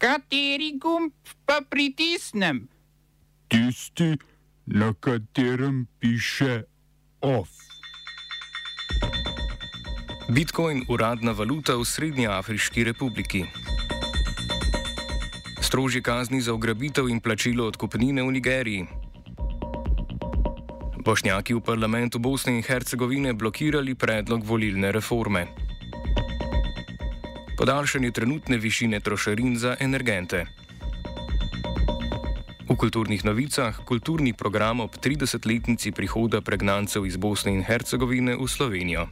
Kateri gumb pa pritisnem? Tisti, na katerem piše OF. Bitcoin uradna valuta v Srednji Afriški republiki. Strožje kazni za ugrabitev in plačilo odkupnine v Nigeriji. Bošnjaki v parlamentu Bosne in Hercegovine blokirali predlog volilne reforme. Podaljšanje trenutne višine trošarin za energente. V kulturnih novicah kulturni program ob 30-letnici prihoda pregnancev iz Bosne in Hercegovine v Slovenijo.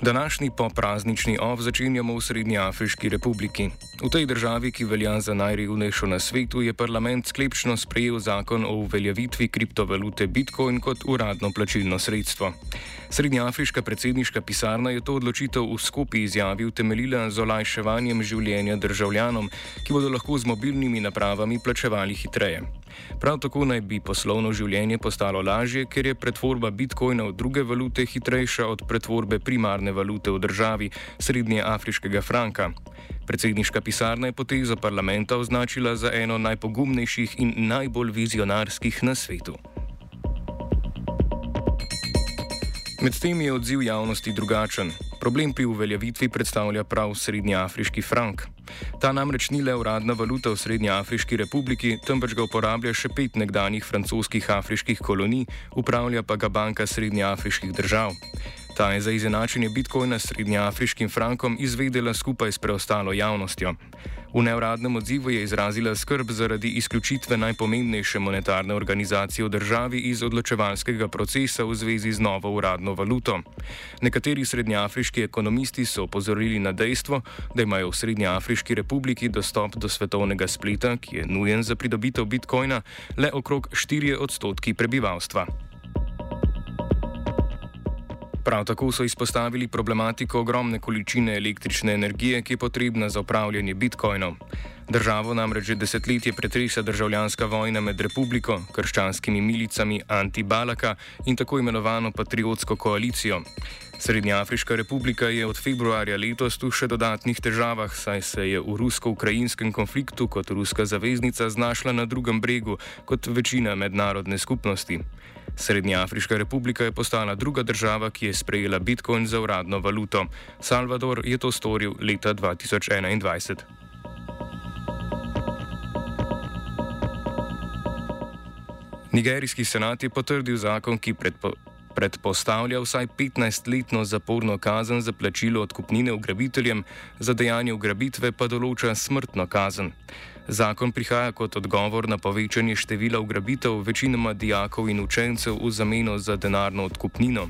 Današnji popraznični ov začenjamo v Srednji Afriški republiki. V tej državi, ki velja za najrevnejšo na svetu, je parlament sklepčno sprejel zakon o uveljavitvi kriptovalute Bitcoin kot uradno plačilno sredstvo. Srednjeafriška predsedniška pisarna je to odločitev v skupi izjavi utemeljila z olajševanjem življenja državljanom, ki bodo lahko z mobilnimi napravami plačevali hitreje. Prav tako naj bi poslovno življenje postalo lažje, ker je pretvorba bitcoina v druge valute hitrejša od pretvorbe primarne valute v državi Srednje afriškega franka. Predsedniška pisarna je potezo parlamenta označila za eno najpogumnejših in najbolj vizionarskih na svetu. Medtem je odziv javnosti drugačen. Problem pri uveljavitvi predstavlja prav srednjeafriški frank. Ta namreč ni le uradna valuta v Srednjeafriški republiki, temveč ga uporablja še pet nekdanjih francoskih afriških kolonij, upravlja pa ga Banka Srednjeafriških držav. Ta je za izenačenje bitcoina s srednjeafriškim frankom izvedela skupaj s preostalo javnostjo. V neuradnem odzivu je izrazila skrb zaradi izključitve najpomembnejše monetarne organizacije v državi iz odločevalskega procesa v zvezi z novo uradno valuto. Nekateri srednjeafriški ekonomisti so opozorili na dejstvo, da imajo v Srednjeafriški republiki dostop do svetovnega spleta, ki je nujen za pridobitev bitcoina, le okrog 4 odstotki prebivalstva. Prav tako so izpostavili problematiko ogromne količine električne energije, ki je potrebna za upravljanje bitcoinov. Državo namreč že desetletje pretresa državljanska vojna med republiko, krščanskimi milicami Anti-Balaka in tako imenovano patriotsko koalicijo. Srednjeafriška republika je od februarja letos tu še dodatnih težavah, saj se je v rusko-ukrajinskem konfliktu kot ruska zaveznica znašla na drugem bregu kot večina mednarodne skupnosti. Srednjeafriška republika je postala druga država, ki je sprejela Bitcoin za uradno valuto. Salvador je to storil leta 2021. Nigerijski senat je potrdil zakon, ki predpo, predpostavlja vsaj 15-letno zaporno kazen za plačilo odkupnine ugrabiteljem, za dejanje ugrabitve pa določa smrtno kazen. Zakon prihaja kot odgovor na povečanje števila ugrabitev večinoma dijakov in učencev v zameno za denarno odkupnino.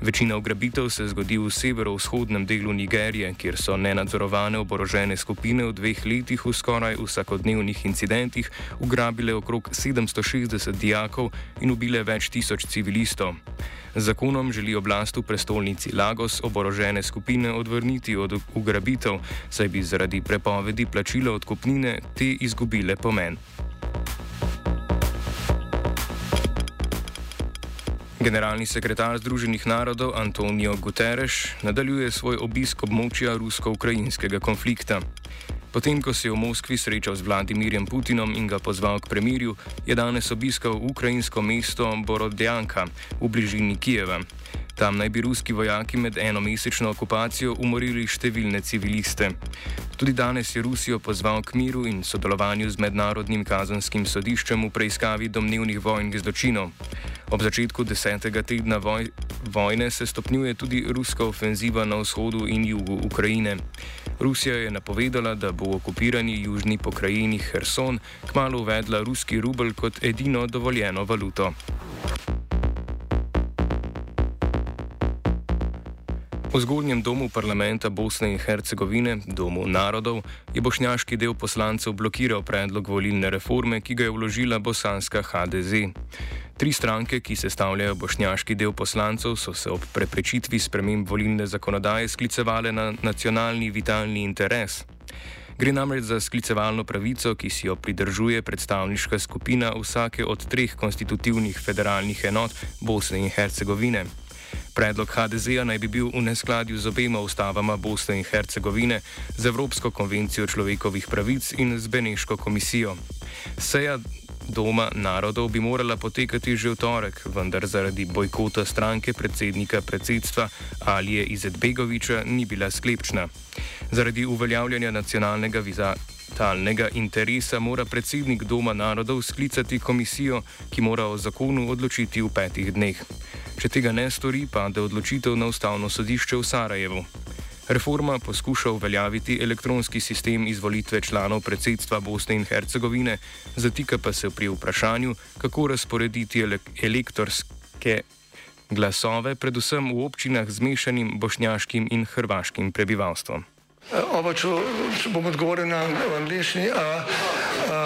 Večina ugrabitev se zgodi v severovzhodnem delu Nigerije, kjer so nenadzorovane oborožene skupine v dveh letih v skoraj vsakodnevnih incidentih ugrabile okrog 760 dijakov in ubile več tisoč civilistov. Zakonom želi oblast v prestolnici Lagos oborožene skupine odvrniti od ugrabitev, saj bi zaradi prepovedi plačila odkupnine te izgubile pomen. Generalni sekretar Združenih narodov Antonijo Guterres nadaljuje svoj obisk območja rusko-ukrajinskega konflikta. Potem, ko se je v Moskvi srečal z Vladimirjem Putinom in ga pozval k premirju, je danes obiskal ukrajinsko mesto Borodjanka v bližini Kijeva. Tam naj bi ruski vojaki med enomesečno okupacijo umorili številne civiliste. Tudi danes je Rusijo pozval k miru in sodelovanju z mednarodnim kazanskim sodiščem v preiskavi domnevnih vojnih zločinov. Ob začetku desetega tedna voj vojne se stopnjuje tudi ruska ofenziva na vzhodu in jugu Ukrajine. Rusija je napovedala, da bo v okupirani južni pokrajini Herson kmalo uvedla ruski rubel kot edino dovoljeno valuto. V zgornjem domu parlamenta Bosne in Hercegovine, domu narodov, je bošnjaški del poslancev blokiral predlog volilne reforme, ki ga je vložila bosanska HDZ. Tri stranke, ki sestavljajo bošnjaški del poslancev, so se ob preprečitvi sprememb volilne zakonodaje sklicevale na nacionalni vitalni interes. Gre namreč za sklicevalno pravico, ki si jo pridržuje predstavniška skupina vsake od treh konstitutivnih federalnih enot Bosne in Hercegovine. Predlog HDZ-a naj bi bil v neskladju z obema ustavama Bosne in Hercegovine, z Evropsko konvencijo človekovih pravic in z Beneško komisijo. Seja Doma narodov bi morala potekati že v torek, vendar zaradi bojkota stranke predsednika predsedstva Alije Izetbegoviča ni bila sklepčna. Zaradi uveljavljanja nacionalnega vizatalnega interesa mora predsednik Doma narodov sklicati komisijo, ki mora o zakonu odločiti v petih dneh. Če tega ne stori, pade odločitev na ustavno sodišče v Sarajevu. Reforma poskuša uveljaviti elektronski sistem izvolitve članov predsedstva Bosne in Hercegovine, zatika pa se pri vprašanju, kako razporediti elektorske glasove, predvsem v občinah z mešanim bošnjaškim in hrvaškim prebivalstvom. Oba, če, bom odgovoril na angliški.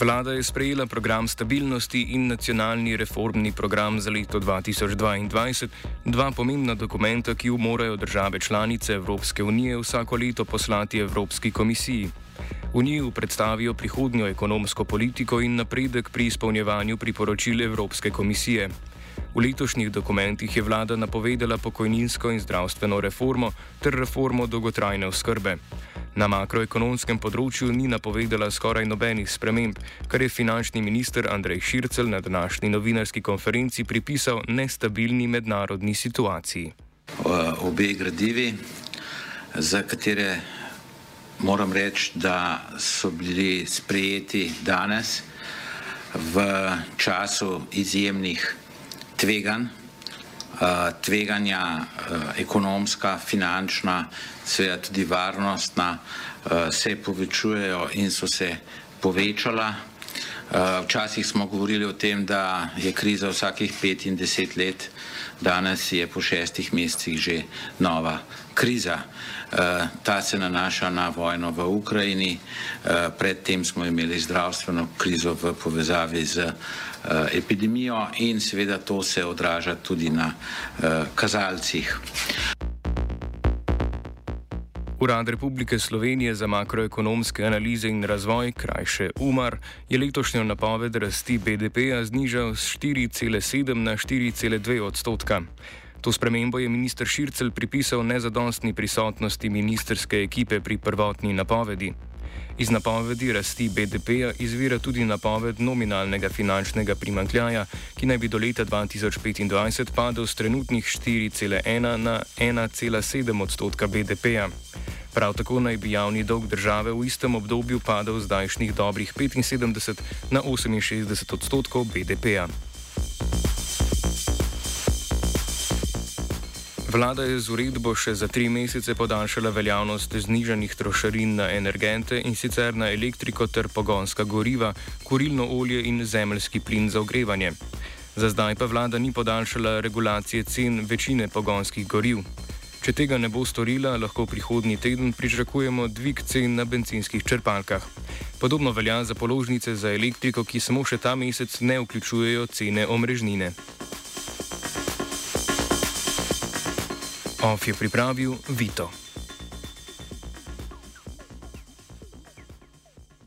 Vlada je sprejela program stabilnosti in nacionalni reformni program za leto 2022, dva pomembna dokumenta, ki jo morajo države članice Evropske unije vsako leto poslati Evropski komisiji. V njiju predstavijo prihodnjo ekonomsko politiko in napredek pri izpolnjevanju priporočil Evropske komisije. V letošnjih dokumentih je vlada napovedala pokojninsko in zdravstveno reformo ter reformo dolgotrajne oskrbe. Na makroekonomskem področju ni napovedala skoraj nobenih sprememb, kar je finančni minister Andrej Šircel na današnji novinarski konferenci pripisal nestabilni mednarodni situaciji. Obe gradivi, za katere moram reči, da so bili sprejeti danes v času izjemnih tveganj, tveganja ekonomska, finančna, seveda tudi varnostna, se povečujejo in so se povečala. Včasih smo govorili o tem, da je kriza vsakih pet in deset let, danes je po šestih mesecih že nova kriza. Ta se nanaša na vojno v Ukrajini, predtem smo imeli zdravstveno krizo v povezavi z epidemijo in seveda to se odraža tudi na kazalcih. Urad Republike Slovenije za makroekonomske analize in razvoj, krajše UMAR, je letošnjo napoved rasti BDP-ja znižal z 4,7 na 4,2 odstotka. To spremembo je minister Šircel pripisal nezadostni prisotnosti ministerske ekipe pri prvotni napovedi. Iz napovedi rasti BDP-ja izvira tudi napoved nominalnega finančnega primankljaja, ki naj bi do leta 2025 padel z trenutnih 4,1 na 1,7 odstotka BDP-ja. Prav tako naj bi javni dolg države v istem obdobju padel z zdajšnjih dobrih 75 na 68 odstotkov BDP-ja. Vlada je z uredbo še za tri mesece podaljšala veljavnost znižanih trošarin na energente in sicer na elektriko ter pogonska goriva, kurilno olje in zemljski plin za ogrevanje. Za zdaj pa vlada ni podaljšala regulacije cen večine pogonskih goriv. Če tega ne bo storila, lahko prihodnji teden pričakujemo dvig cen na benzinskih črpalkah. Podobno velja za položnice za elektriko, ki samo še ta mesec ne vključujejo cene omrežnine. OF je pripravil Vito.